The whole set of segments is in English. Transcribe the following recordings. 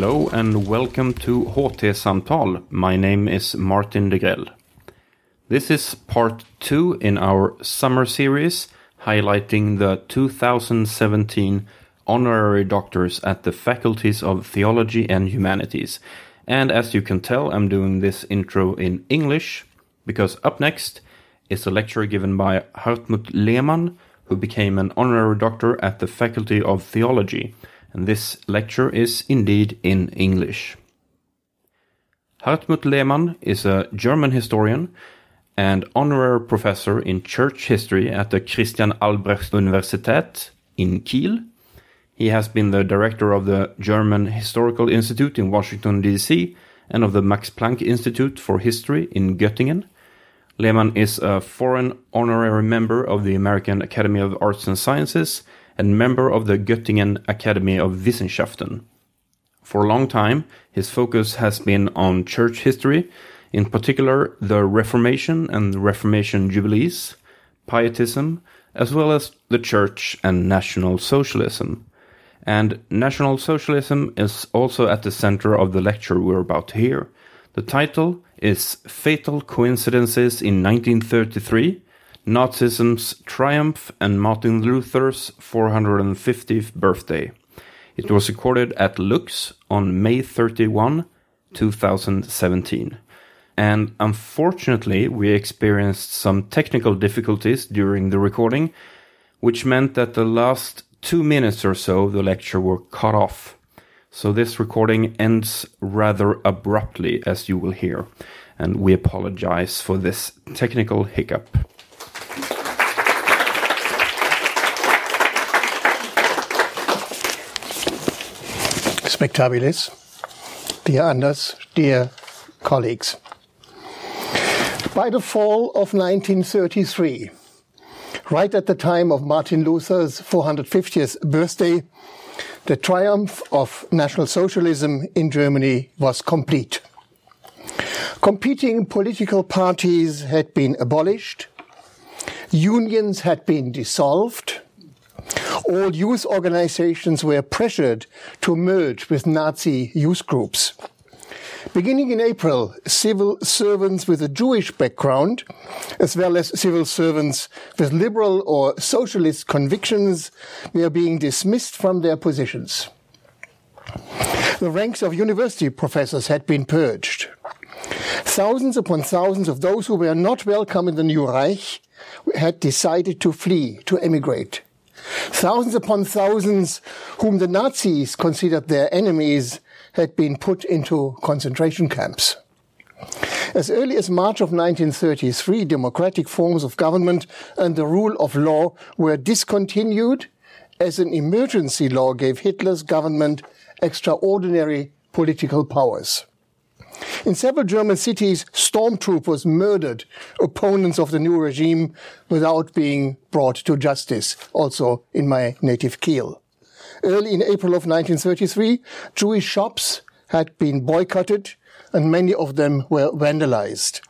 Hello and welcome to HT Samtal. My name is Martin Degrell. This is part two in our summer series highlighting the 2017 honorary doctors at the faculties of theology and humanities. And as you can tell, I'm doing this intro in English because up next is a lecture given by Hartmut Lehmann, who became an honorary doctor at the Faculty of Theology. And this lecture is indeed in English. Hartmut Lehmann is a German historian and honorary professor in church history at the Christian Albrechts Universität in Kiel. He has been the director of the German Historical Institute in Washington, D.C., and of the Max Planck Institute for History in Göttingen. Lehmann is a foreign honorary member of the American Academy of Arts and Sciences and member of the Göttingen Academy of Wissenschaften. For a long time, his focus has been on church history, in particular the Reformation and Reformation Jubilees, Pietism, as well as the Church and National Socialism. And National Socialism is also at the center of the lecture we're about to hear. The title is Fatal Coincidences in 1933 Nazism's Triumph and Martin Luther's 450th birthday. It was recorded at Lux on May 31, 2017. And unfortunately, we experienced some technical difficulties during the recording, which meant that the last two minutes or so of the lecture were cut off. So this recording ends rather abruptly, as you will hear, and we apologize for this technical hiccup. Spectabilis, dear Anders, dear colleagues. By the fall of 1933, right at the time of Martin Luther's 450th birthday, the triumph of National Socialism in Germany was complete. Competing political parties had been abolished, unions had been dissolved, all youth organizations were pressured to merge with Nazi youth groups. Beginning in April, civil servants with a Jewish background, as well as civil servants with liberal or socialist convictions, were being dismissed from their positions. The ranks of university professors had been purged. Thousands upon thousands of those who were not welcome in the new Reich had decided to flee, to emigrate. Thousands upon thousands whom the Nazis considered their enemies had been put into concentration camps. As early as March of 1933, democratic forms of government and the rule of law were discontinued as an emergency law gave Hitler's government extraordinary political powers. In several German cities, stormtroopers murdered opponents of the new regime without being brought to justice, also in my native Kiel. Early in April of 1933, Jewish shops had been boycotted and many of them were vandalized.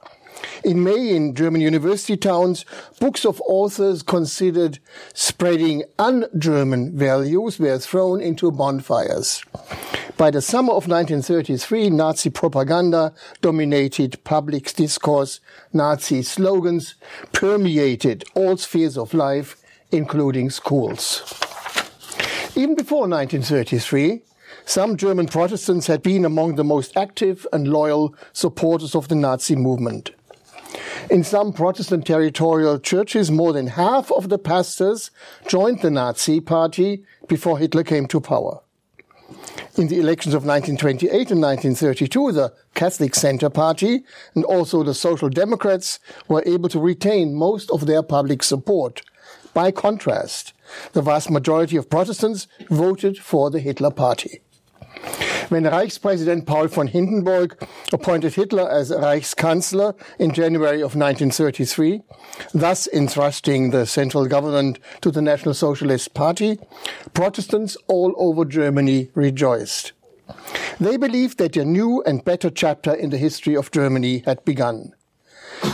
In May, in German university towns, books of authors considered spreading un-German values were thrown into bonfires. By the summer of 1933, Nazi propaganda dominated public discourse. Nazi slogans permeated all spheres of life, including schools. Even before 1933, some German Protestants had been among the most active and loyal supporters of the Nazi movement. In some Protestant territorial churches, more than half of the pastors joined the Nazi party before Hitler came to power. In the elections of 1928 and 1932, the Catholic Center Party and also the Social Democrats were able to retain most of their public support. By contrast, the vast majority of Protestants voted for the Hitler Party. When Reichspräsident Paul von Hindenburg appointed Hitler as Reichskanzler in January of 1933, thus entrusting the central government to the National Socialist Party, Protestants all over Germany rejoiced. They believed that a new and better chapter in the history of Germany had begun.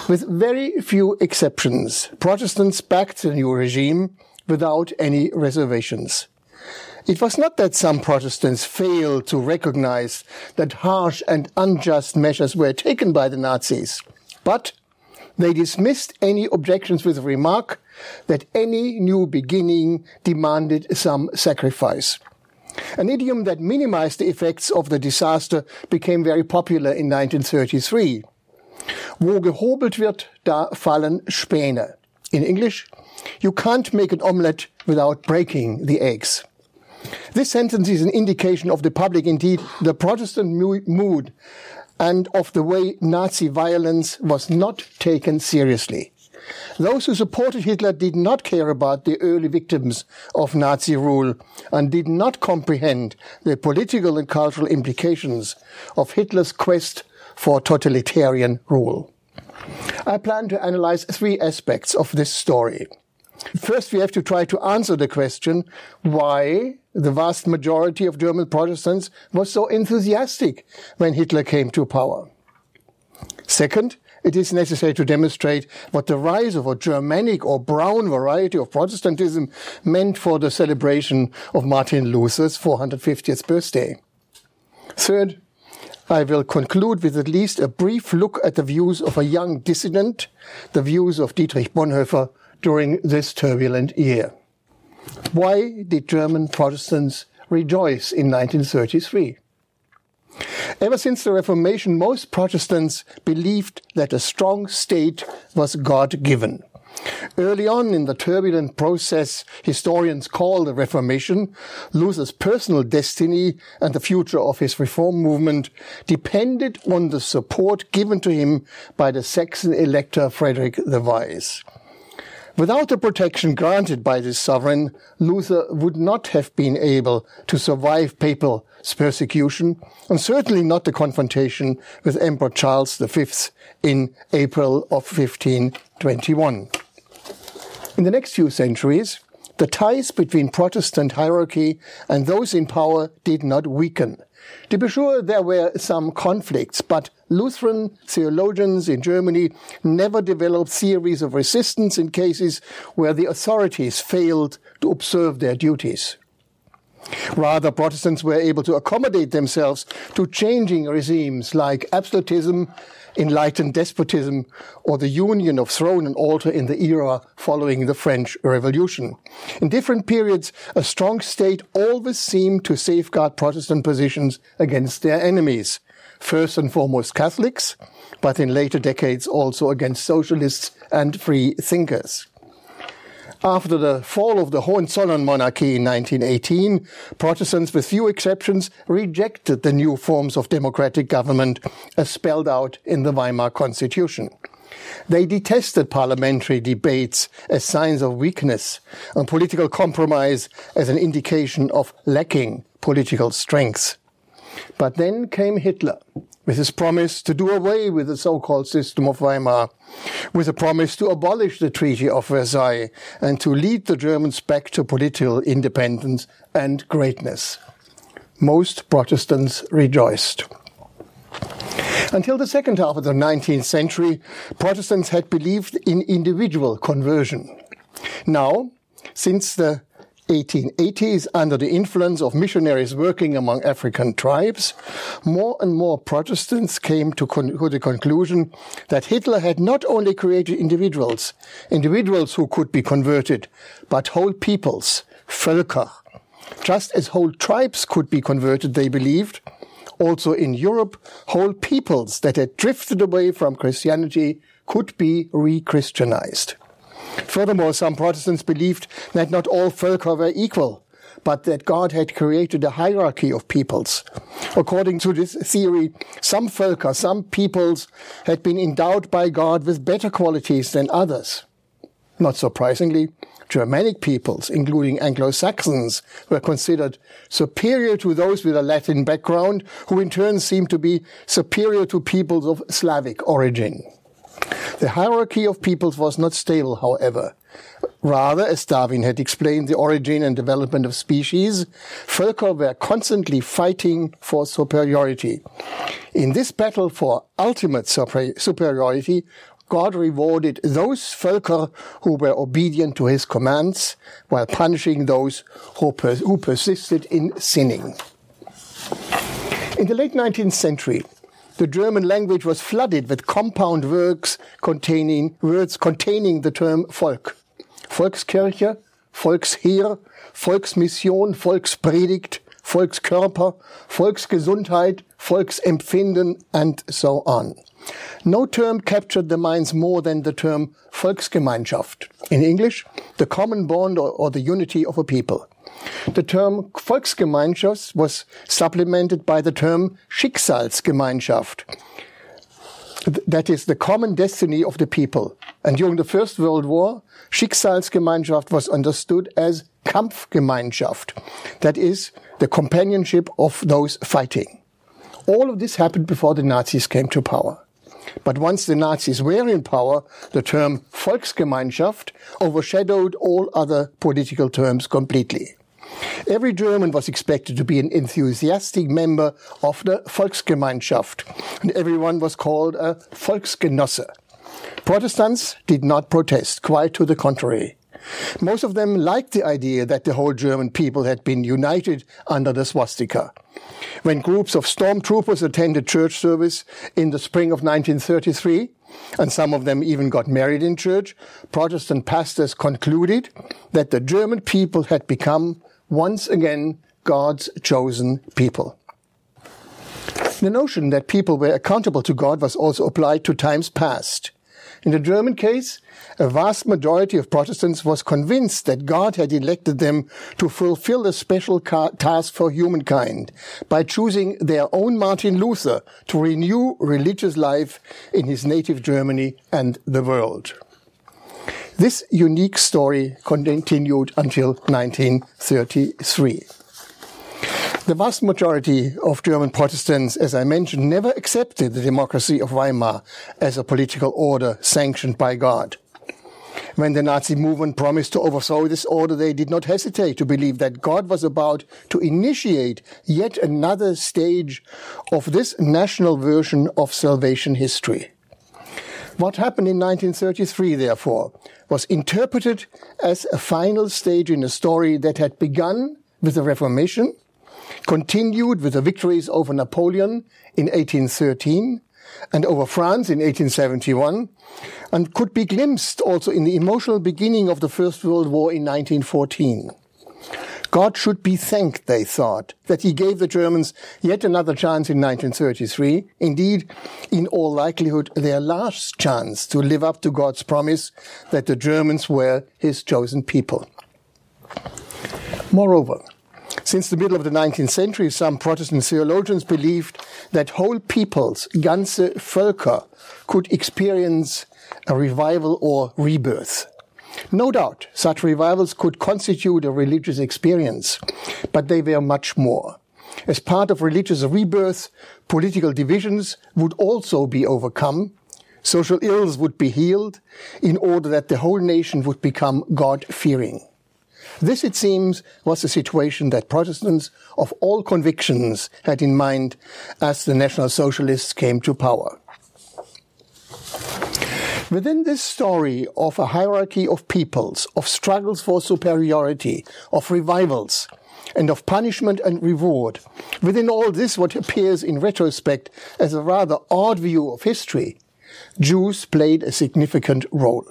With very few exceptions, Protestants backed the new regime without any reservations. It was not that some Protestants failed to recognize that harsh and unjust measures were taken by the Nazis, but they dismissed any objections with the remark that any new beginning demanded some sacrifice. An idiom that minimized the effects of the disaster became very popular in 1933. Wo gehobelt wird, da fallen Späne. In English, you can't make an omelette without breaking the eggs. This sentence is an indication of the public, indeed, the Protestant mood, and of the way Nazi violence was not taken seriously. Those who supported Hitler did not care about the early victims of Nazi rule and did not comprehend the political and cultural implications of Hitler's quest for totalitarian rule. I plan to analyze three aspects of this story. First, we have to try to answer the question why the vast majority of German Protestants was so enthusiastic when Hitler came to power. Second, it is necessary to demonstrate what the rise of a Germanic or brown variety of Protestantism meant for the celebration of Martin Luther's 450th birthday. Third, I will conclude with at least a brief look at the views of a young dissident, the views of Dietrich Bonhoeffer during this turbulent year. Why did German Protestants rejoice in 1933? Ever since the Reformation, most Protestants believed that a strong state was God given. Early on in the turbulent process historians call the Reformation, Luther's personal destiny and the future of his reform movement depended on the support given to him by the Saxon elector Frederick the Wise. Without the protection granted by this sovereign, Luther would not have been able to survive papal persecution, and certainly not the confrontation with Emperor Charles V in April of 1521. In the next few centuries, the ties between Protestant hierarchy and those in power did not weaken. To be sure, there were some conflicts, but Lutheran theologians in Germany never developed theories of resistance in cases where the authorities failed to observe their duties. Rather, Protestants were able to accommodate themselves to changing regimes like absolutism, enlightened despotism, or the union of throne and altar in the era following the French Revolution. In different periods, a strong state always seemed to safeguard Protestant positions against their enemies first and foremost Catholics, but in later decades also against socialists and free thinkers. After the fall of the Hohenzollern monarchy in 1918, Protestants, with few exceptions, rejected the new forms of democratic government as spelled out in the Weimar Constitution. They detested parliamentary debates as signs of weakness and political compromise as an indication of lacking political strength. But then came Hitler with his promise to do away with the so-called system of Weimar, with a promise to abolish the Treaty of Versailles and to lead the Germans back to political independence and greatness. Most Protestants rejoiced. Until the second half of the 19th century, Protestants had believed in individual conversion. Now, since the 1880s, under the influence of missionaries working among African tribes, more and more Protestants came to, con- to, the conclusion that Hitler had not only created individuals, individuals who could be converted, but whole peoples, Völker. Just as whole tribes could be converted, they believed, also in Europe, whole peoples that had drifted away from Christianity could be re-Christianized. Furthermore, some Protestants believed that not all Völker were equal, but that God had created a hierarchy of peoples. According to this theory, some Völker, some peoples, had been endowed by God with better qualities than others. Not surprisingly, Germanic peoples, including Anglo-Saxons, were considered superior to those with a Latin background, who in turn seemed to be superior to peoples of Slavic origin. The hierarchy of peoples was not stable, however. Rather, as Darwin had explained the origin and development of species, Völker were constantly fighting for superiority. In this battle for ultimate superiority, God rewarded those Völker who were obedient to his commands while punishing those who, per who persisted in sinning. In the late 19th century, the German language was flooded with compound words containing, words containing the term Volk. Volkskirche, Volksheer, Volksmission, Volkspredigt, Volkskörper, Volksgesundheit, Volksempfinden, and so on. No term captured the minds more than the term Volksgemeinschaft. In English, the common bond or, or the unity of a people. The term Volksgemeinschaft was supplemented by the term Schicksalsgemeinschaft. That is the common destiny of the people. And during the First World War, Schicksalsgemeinschaft was understood as Kampfgemeinschaft. That is the companionship of those fighting. All of this happened before the Nazis came to power. But once the Nazis were in power, the term Volksgemeinschaft overshadowed all other political terms completely. Every German was expected to be an enthusiastic member of the Volksgemeinschaft, and everyone was called a Volksgenosse. Protestants did not protest, quite to the contrary. Most of them liked the idea that the whole German people had been united under the swastika. When groups of stormtroopers attended church service in the spring of 1933, and some of them even got married in church, Protestant pastors concluded that the German people had become once again God's chosen people. The notion that people were accountable to God was also applied to times past. In the German case, a vast majority of Protestants was convinced that God had elected them to fulfill a special task for humankind by choosing their own Martin Luther to renew religious life in his native Germany and the world. This unique story continued until 1933. The vast majority of German Protestants, as I mentioned, never accepted the democracy of Weimar as a political order sanctioned by God. When the Nazi movement promised to overthrow this order, they did not hesitate to believe that God was about to initiate yet another stage of this national version of salvation history. What happened in 1933, therefore, was interpreted as a final stage in a story that had begun with the Reformation continued with the victories over Napoleon in 1813 and over France in 1871, and could be glimpsed also in the emotional beginning of the First World War in 1914. God should be thanked, they thought, that he gave the Germans yet another chance in 1933. Indeed, in all likelihood, their last chance to live up to God's promise that the Germans were his chosen people. Moreover, since the middle of the 19th century, some Protestant theologians believed that whole peoples, ganze Völker, could experience a revival or rebirth. No doubt, such revivals could constitute a religious experience, but they were much more. As part of religious rebirth, political divisions would also be overcome, social ills would be healed, in order that the whole nation would become God-fearing. This, it seems, was the situation that Protestants of all convictions had in mind as the National Socialists came to power. Within this story of a hierarchy of peoples, of struggles for superiority, of revivals, and of punishment and reward, within all this, what appears in retrospect as a rather odd view of history, Jews played a significant role.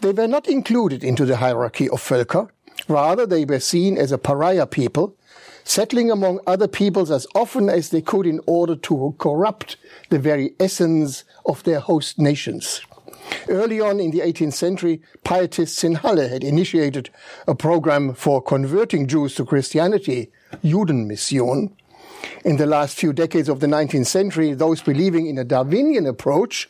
They were not included into the hierarchy of Völker, Rather, they were seen as a pariah people, settling among other peoples as often as they could in order to corrupt the very essence of their host nations. Early on in the 18th century, pietists in Halle had initiated a program for converting Jews to Christianity, Judenmission. In the last few decades of the 19th century, those believing in a Darwinian approach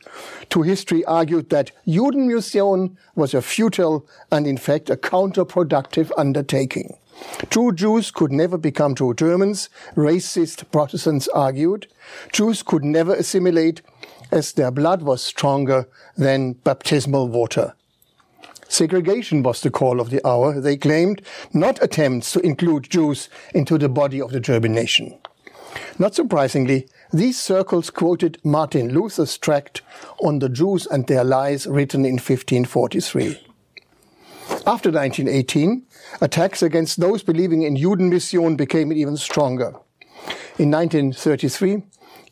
to history argued that Judenmission was a futile and in fact a counterproductive undertaking. True Jews could never become true Germans, racist Protestants argued. Jews could never assimilate as their blood was stronger than baptismal water. Segregation was the call of the hour, they claimed, not attempts to include Jews into the body of the German nation. Not surprisingly, These circles quoted Martin Luther's tract on the Jews and their lies written in 1543. After 1918, attacks against those believing in Judenmission became even stronger. In 1933,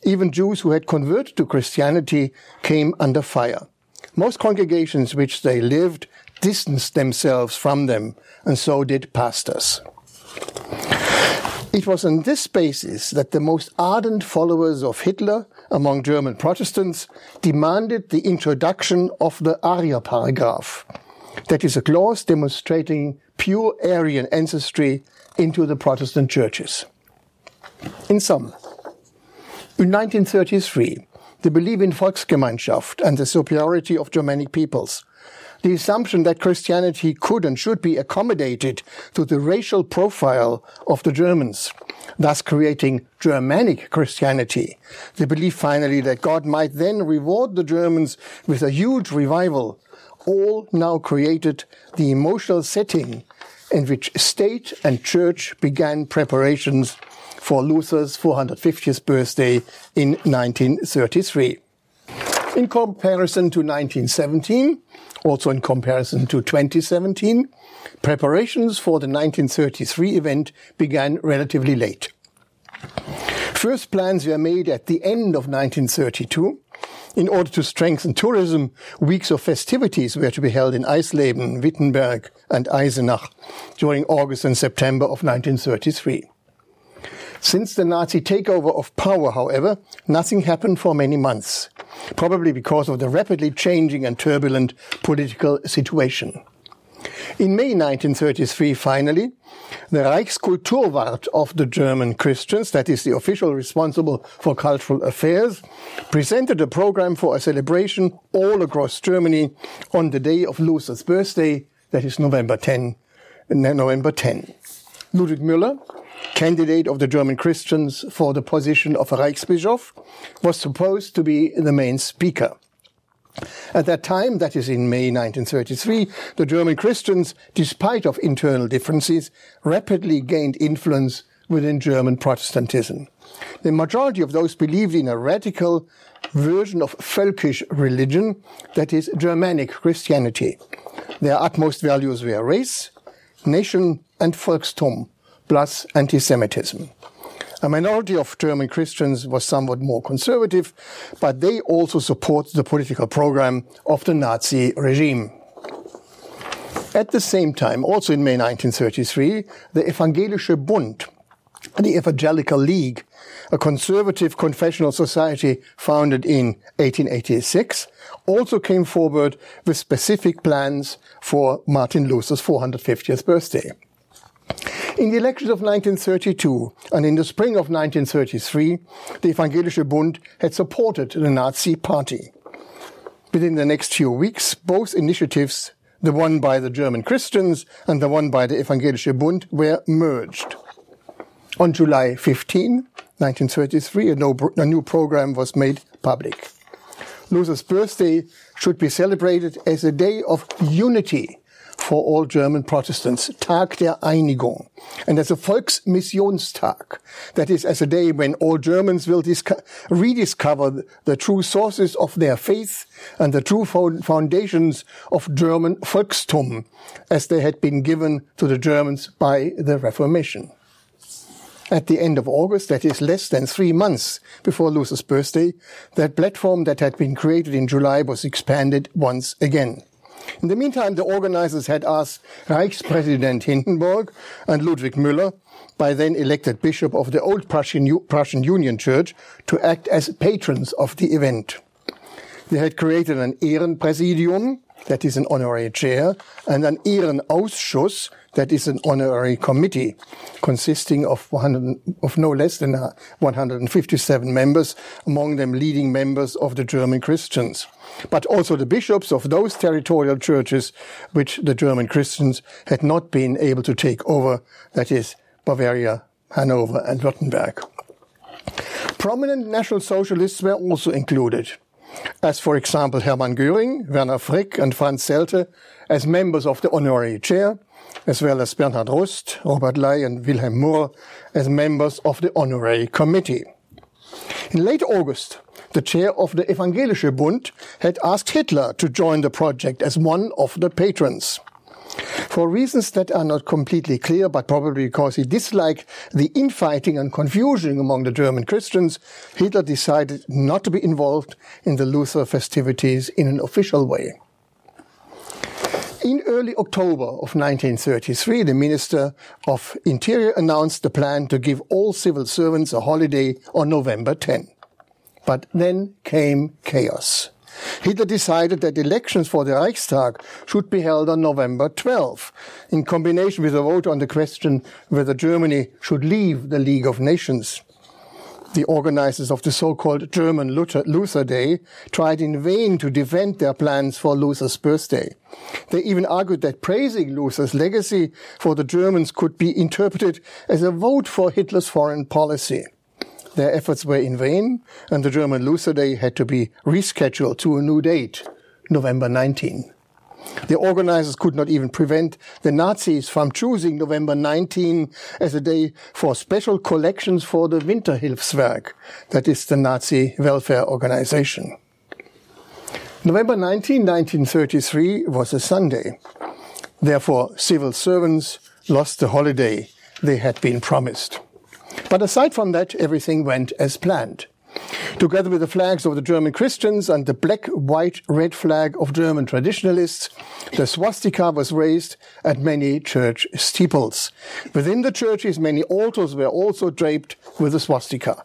even Jews who had converted to Christianity came under fire. Most congregations which they lived distanced themselves from them, and so did pastors. It was on this basis that the most ardent followers of Hitler among German Protestants demanded the introduction of the Arya paragraph. That is a clause demonstrating pure Aryan ancestry into the Protestant churches. In sum, in 1933, the belief in Volksgemeinschaft and the superiority of Germanic peoples, the assumption that Christianity could and should be accommodated to the racial profile of the Germans, thus creating Germanic Christianity, the belief finally that God might then reward the Germans with a huge revival, all now created the emotional setting in which state and church began preparations for Luther's 450th birthday in 1933. In comparison to 1917, also in comparison to 2017, preparations for the 1933 event began relatively late. First plans were made at the end of 1932. In order to strengthen tourism, weeks of festivities were to be held in Eisleben, Wittenberg, and Eisenach during August and September of 1933. Since the Nazi takeover of power, however, nothing happened for many months, probably because of the rapidly changing and turbulent political situation. In May 1933, finally, the Reichskulturwart of the German Christians, that is the official responsible for cultural affairs, presented a program for a celebration all across Germany on the day of Luther's birthday, that is November 10. November 10. Ludwig Müller, candidate of the German Christians for the position of Reichsbischof, was supposed to be the main speaker. At that time, that is in May 1933, the German Christians, despite of internal differences, rapidly gained influence within German Protestantism. The majority of those believed in a radical version of Völkisch religion, that is Germanic Christianity. Their utmost values were race, nation, and Volkstum, plus anti-Semitism. A minority of German Christians was somewhat more conservative, but they also support the political program of the Nazi regime. At the same time, also in May 1933, the Evangelische Bund, the Evangelical League, a conservative confessional society founded in 1886, also came forward with specific plans for Martin Luther's 450th birthday. In the elections of 1932 and in the spring of 1933, the Evangelische Bund had supported the Nazi party. Within the next few weeks, both initiatives, the one by the German Christians and the one by the Evangelische Bund, were merged. On July 15, 1933, a, new program was made public. Luther's birthday should be celebrated as a day of unity for all German Protestants, Tag der Einigung. And as a Volksmissionstag, that is as a day when all Germans will rediscover the true sources of their faith and the true foundations of German Volkstum, as they had been given to the Germans by the Reformation. At the end of August, that is less than three months before Luther's birthday, that platform that had been created in July was expanded once again. In the meantime, the organizers had asked Reichspräsident Hindenburg and Ludwig Müller, by then elected bishop of the old Prussian, Prussian Union Church, to act as patrons of the event. They had created an Ehrenpräsidium, that is an honorary chair, and an Ehrenausschuss, that is an honorary committee, consisting of, 100, of no less than uh, 157 members, among them leading members of the German Christians, but also the bishops of those territorial churches which the German Christians had not been able to take over, that is Bavaria, Hanover, and Württemberg. Prominent National Socialists were also included as for example Hermann Göring, Werner Frick and Franz Seldte as members of the honorary chair, as well as Bernhard Rust, Robert Ley and Wilhelm Murr as members of the honorary committee. In late August, the chair of the Evangelische Bund had asked Hitler to join the project as one of the patrons. For reasons that are not completely clear, but probably because he disliked the infighting and confusion among the German Christians, Hitler decided not to be involved in the Luther festivities in an official way. In early October of 1933, the Minister of Interior announced the plan to give all civil servants a holiday on November 10. But then came chaos. Hitler decided that elections for the Reichstag should be held on November 12, in combination with a vote on the question whether Germany should leave the League of Nations the organizers of the so-called German Luther, Luther, Day tried in vain to defend their plans for Luther's birthday. They even argued that praising Luther's legacy for the Germans could be interpreted as a vote for Hitler's foreign policy. Their efforts were in vain, and the German Luther Day had to be rescheduled to a new date, November 19. The organizers could not even prevent the Nazis from choosing November 19 as a day for special collections for the Winterhilfswerk, that is the Nazi welfare organization. November 19, 1933 was a Sunday. Therefore, civil servants lost the holiday they had been promised. But aside from that, everything went as planned. Together with the flags of the German Christians and the black, white, red flag of German traditionalists, the swastika was raised at many church steeples. Within the churches, many altars were also draped with the swastika.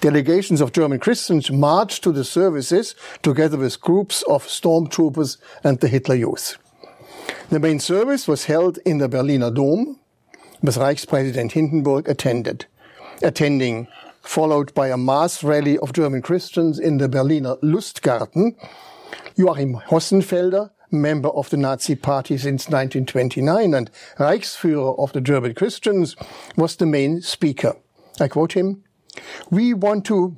Delegations of German Christians marched to the services together with groups of stormtroopers and the Hitler Youth. The main service was held in the Berliner Dom, with Reichspräsident Hindenburg attended, attending followed by a mass rally of German Christians in the Berliner Lustgarten. Joachim Hossenfelder, member of the Nazi Party since 1929 and Reichsführer of the German Christians, was the main speaker. I quote him, We want to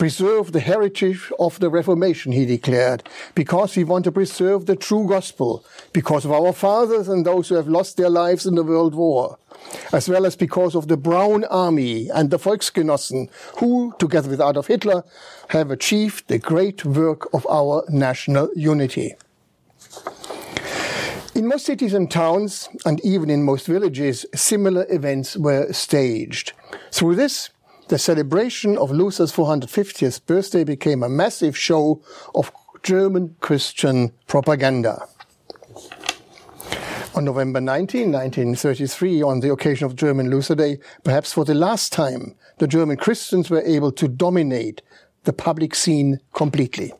preserve the heritage of the Reformation, he declared, because we want to preserve the true gospel, because of our fathers and those who have lost their lives in the World War, as well as because of the Brown Army and the Volksgenossen, who, together with Adolf Hitler, have achieved the great work of our national unity. In most cities and towns, and even in most villages, similar events were staged. Through this, the celebration of Luther's 450th birthday became a massive show of German Christian propaganda. On November 19, 1933, on the occasion of German Luther Day, perhaps for the last time, the German Christians were able to dominate the public scene completely.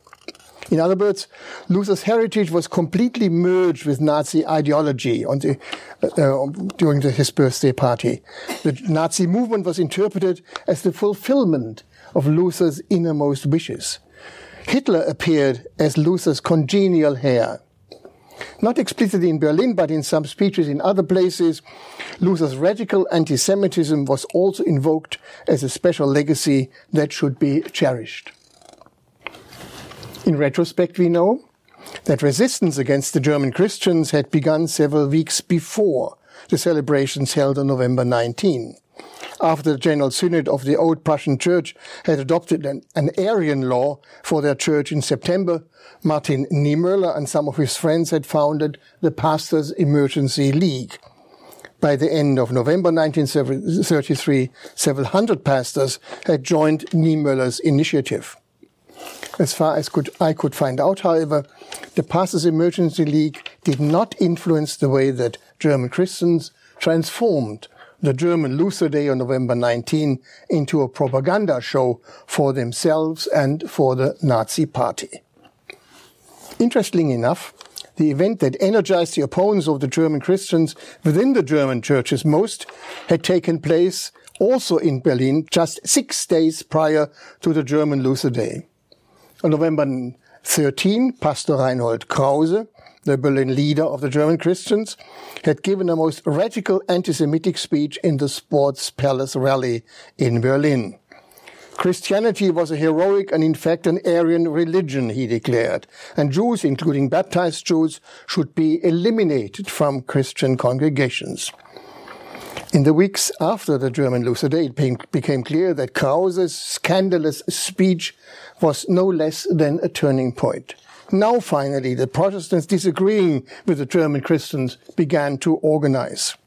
In other words, Luther's heritage was completely merged with Nazi ideology the, uh, uh, during the, his birthday party. The Nazi movement was interpreted as the fulfillment of Luther's innermost wishes. Hitler appeared as Luther's congenial heir. Not explicitly in Berlin, but in some speeches in other places, Luther's radical anti-Semitism was also invoked as a special legacy that should be cherished. In retrospect, we know that resistance against the German Christians had begun several weeks before the celebrations held on November 19. After the General Synod of the Old Prussian Church had adopted an, an Aryan law for their church in September, Martin Niemöller and some of his friends had founded the Pastors Emergency League. By the end of November 1933, several hundred pastors had joined Niemöller's initiative. As far as could, I could find out, however, the Pastors Emergency League did not influence the way that German Christians transformed the German Luther Day on November 19 into a propaganda show for themselves and for the Nazi Party. Interestingly enough, the event that energized the opponents of the German Christians within the German churches most had taken place also in Berlin just six days prior to the German Luther Day. On November 13, Pastor Reinhold Krause, the Berlin leader of the German Christians, had given a most radical anti-Semitic speech in the Sports Palace rally in Berlin. Christianity was a heroic and in fact an Aryan religion, he declared, and Jews, including baptized Jews, should be eliminated from Christian congregations. In the weeks after the German Luther Day, it became clear that Krause's scandalous speech was no less than a turning point. Now, finally, the Protestants disagreeing with the German Christians began to organize.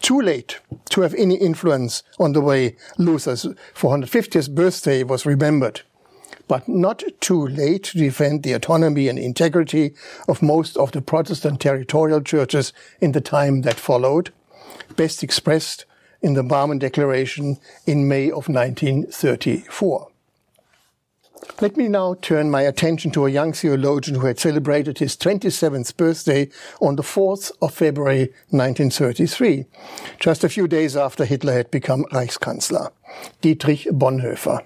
Too late to have any influence on the way Luther's 450th birthday was remembered, but not too late to defend the autonomy and integrity of most of the Protestant territorial churches in the time that followed, best expressed in the Barmen Declaration in May of 1934. Let me now turn my attention to a young theologian who had celebrated his 27th birthday on the 4th of February 1933, just a few days after Hitler had become Reichskanzler, Dietrich Bonhoeffer.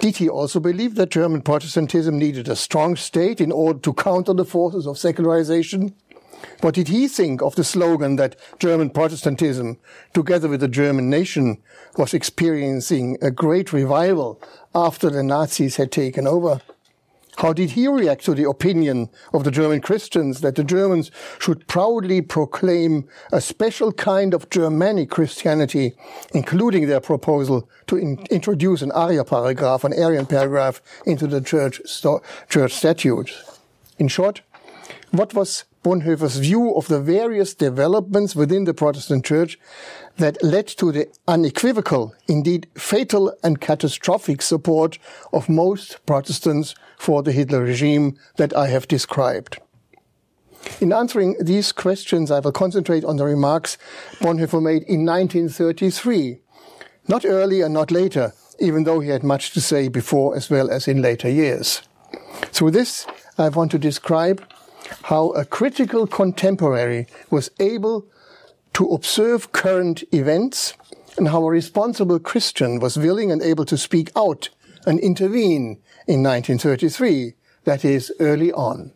Dietrich also believed that German Protestantism needed a strong state in order to counter the forces of secularization what did he think of the slogan that German Protestantism, together with the German nation, was experiencing a great revival after the Nazis had taken over? How did he react to the opinion of the German Christians that the Germans should proudly proclaim a special kind of Germanic Christianity, including their proposal to in introduce an Arya paragraph, an Aryan paragraph, into the church, church statutes? In short, what was Bonhoeffer's view of the various developments within the Protestant Church that led to the unequivocal, indeed fatal and catastrophic support of most Protestants for the Hitler regime that I have described. In answering these questions, I will concentrate on the remarks Bonhoeffer made in 1933, not earlier, and not later, even though he had much to say before as well as in later years. Through this, I want to describe how a critical contemporary was able to observe current events and how a responsible Christian was willing and able to speak out and intervene in 1933, that is, early on.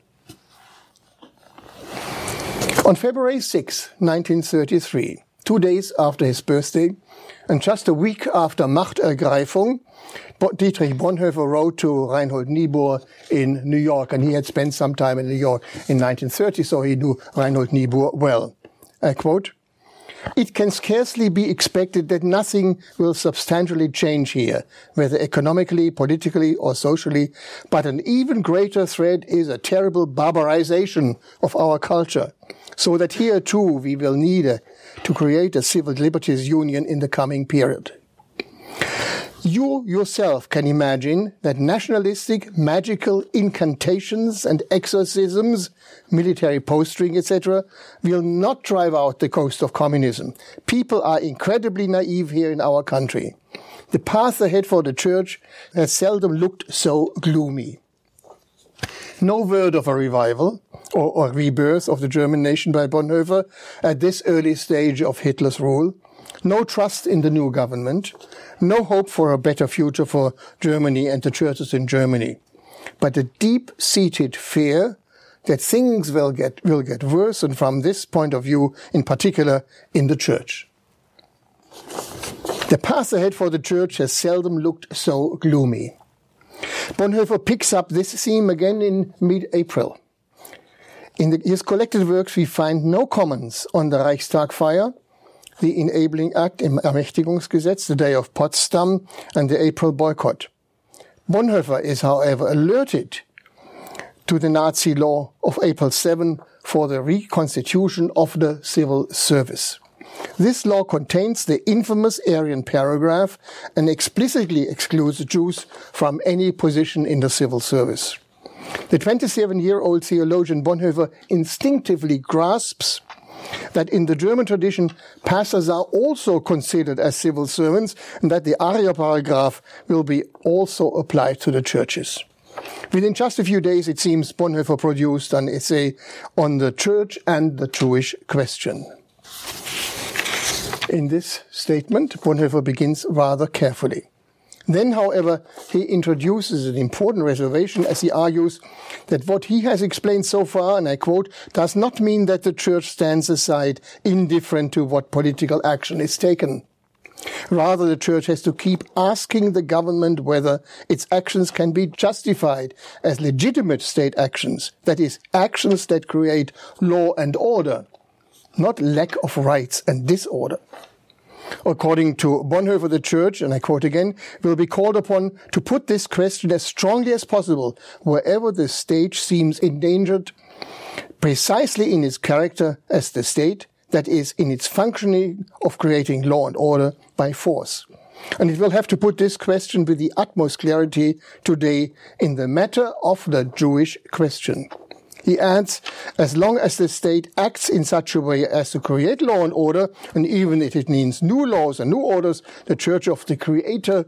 On February 6, 1933, two days after his birthday, and just a week after Machtergreifung, Dietrich Bonhoeffer wrote to Reinhold Niebuhr in New York, and he had spent some time in New York in 1930, so he knew Reinhold Niebuhr well. I quote, it can scarcely be expected that nothing will substantially change here, whether economically, politically, or socially, but an even greater threat is a terrible barbarization of our culture, so that here too we will need a, to create a civil liberties union in the coming period. You yourself can imagine that nationalistic, magical incantations and exorcisms, military posting, etc., will not drive out the ghost of communism. People are incredibly naive here in our country. The path ahead for the church has seldom looked so gloomy. No word of a revival or, rebirth of the German nation by Bonhoeffer at this early stage of Hitler's rule no trust in the new government, no hope for a better future for Germany and the churches in Germany, but a deep-seated fear that things will get, will get worse, and from this point of view, in particular, in the church. The path ahead for the church has seldom looked so gloomy. Bonhoeffer picks up this theme again in mid-April. In the, his collected works, we find no comments on the Reichstag fire, the Enabling Act im Ermächtigungsgesetz, the Day of Potsdam, and the April boycott. Bonhoeffer is, however, alerted to the Nazi law of April 7 for the reconstitution of the civil service. This law contains the infamous Aryan paragraph and explicitly excludes Jews from any position in the civil service. The 27 year old theologian Bonhoeffer instinctively grasps that in the German tradition, pastors are also considered as civil servants and that the Arya paragraph will be also applied to the churches. Within just a few days, it seems Bonhoeffer produced an essay on the church and the Jewish question. In this statement, Bonhoeffer begins rather carefully. Then, however, he introduces an important reservation as he argues that what he has explained so far, and I quote, does not mean that the church stands aside indifferent to what political action is taken. Rather, the church has to keep asking the government whether its actions can be justified as legitimate state actions, that is, actions that create law and order, not lack of rights and disorder. According to Bonhoeffer, the church, and I quote again, will be called upon to put this question as strongly as possible wherever the state seems endangered, precisely in its character as the state, that is, in its functioning of creating law and order by force. And it will have to put this question with the utmost clarity today in the matter of the Jewish question. He adds, as long as the state acts in such a way as to create law and order, and even if it means new laws and new orders, the Church of the Creator,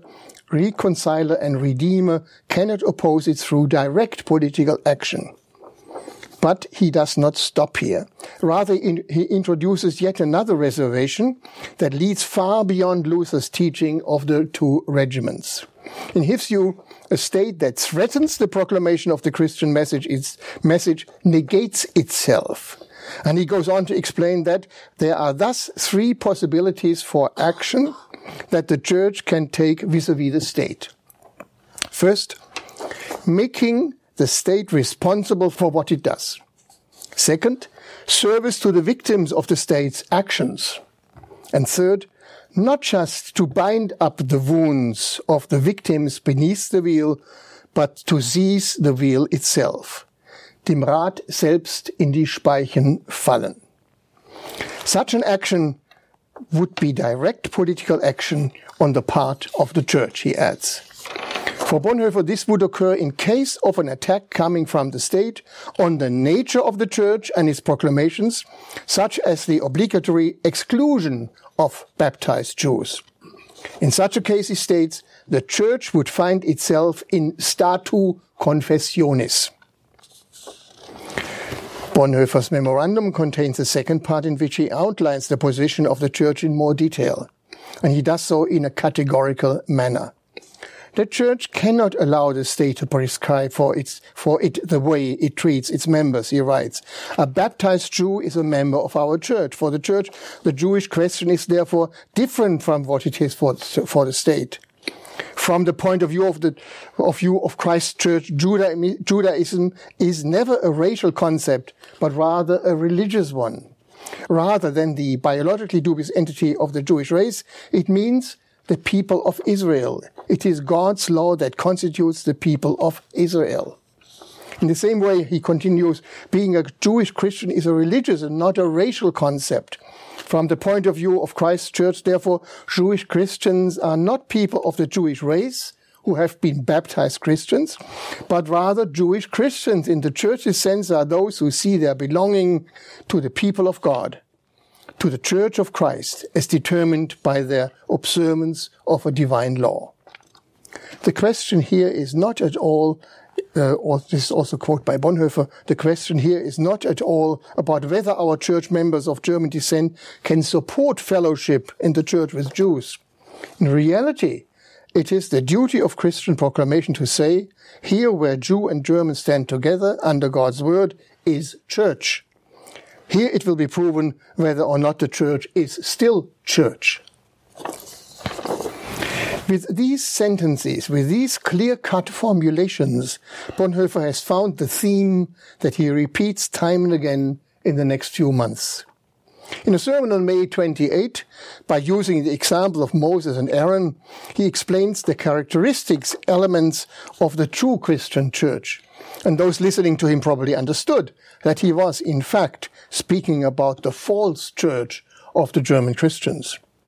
Reconciler and Redeemer cannot oppose it through direct political action. But he does not stop here. Rather, in, he introduces yet another reservation that leads far beyond Luther's teaching of the two regiments. In his view, a state that threatens the proclamation of the Christian message, its message negates itself. And he goes on to explain that there are thus three possibilities for action that the church can take vis-a-vis the state. First, making the state responsible for what it does. Second, service to the victims of the state's actions. And third, not just to bind up the wounds of the victims beneath the wheel, but to seize the wheel itself. Dem Rad selbst in die Speichen fallen. Such an action would be direct political action on the part of the church, he adds. For Bonhoeffer, this would occur in case of an attack coming from the state on the nature of the church and its proclamations, such as the obligatory exclusion of baptized Jews. In such a case, he states, the church would find itself in statu confessionis. Bonhoeffer's memorandum contains a second part in which he outlines the position of the church in more detail, and he does so in a categorical manner. The church cannot allow the state to prescribe for its, for it the way it treats its members, he writes. A baptized Jew is a member of our church. For the church, the Jewish question is therefore different from what it is for, for the state. From the point of view of the of view of Christ's church, Judaism is never a racial concept, but rather a religious one. Rather than the biologically dubious entity of the Jewish race, it means the people of Israel. It is God's law that constitutes the people of Israel. In the same way, he continues, being a Jewish Christian is a religious and not a racial concept. From the point of view of Christ's church, therefore, Jewish Christians are not people of the Jewish race who have been baptized Christians, but rather Jewish Christians in the church's sense are those who see their belonging to the people of God to the Church of Christ as determined by their observance of a divine law. The question here is not at all, uh, or this is also quote by Bonhoeffer, the question here is not at all about whether our church members of German descent can support fellowship in the church with Jews. In reality, it is the duty of Christian proclamation to say, here where Jew and German stand together under God's word is church. Here it will be proven whether or not the church is still church. With these sentences, with these clear-cut formulations, Bonhoeffer has found the theme that he repeats time and again in the next few months. In a sermon on May 28, by using the example of Moses and Aaron, he explains the characteristics, elements of the true Christian church. And those listening to him probably understood that he was, in fact, speaking about the false church of the German Christians.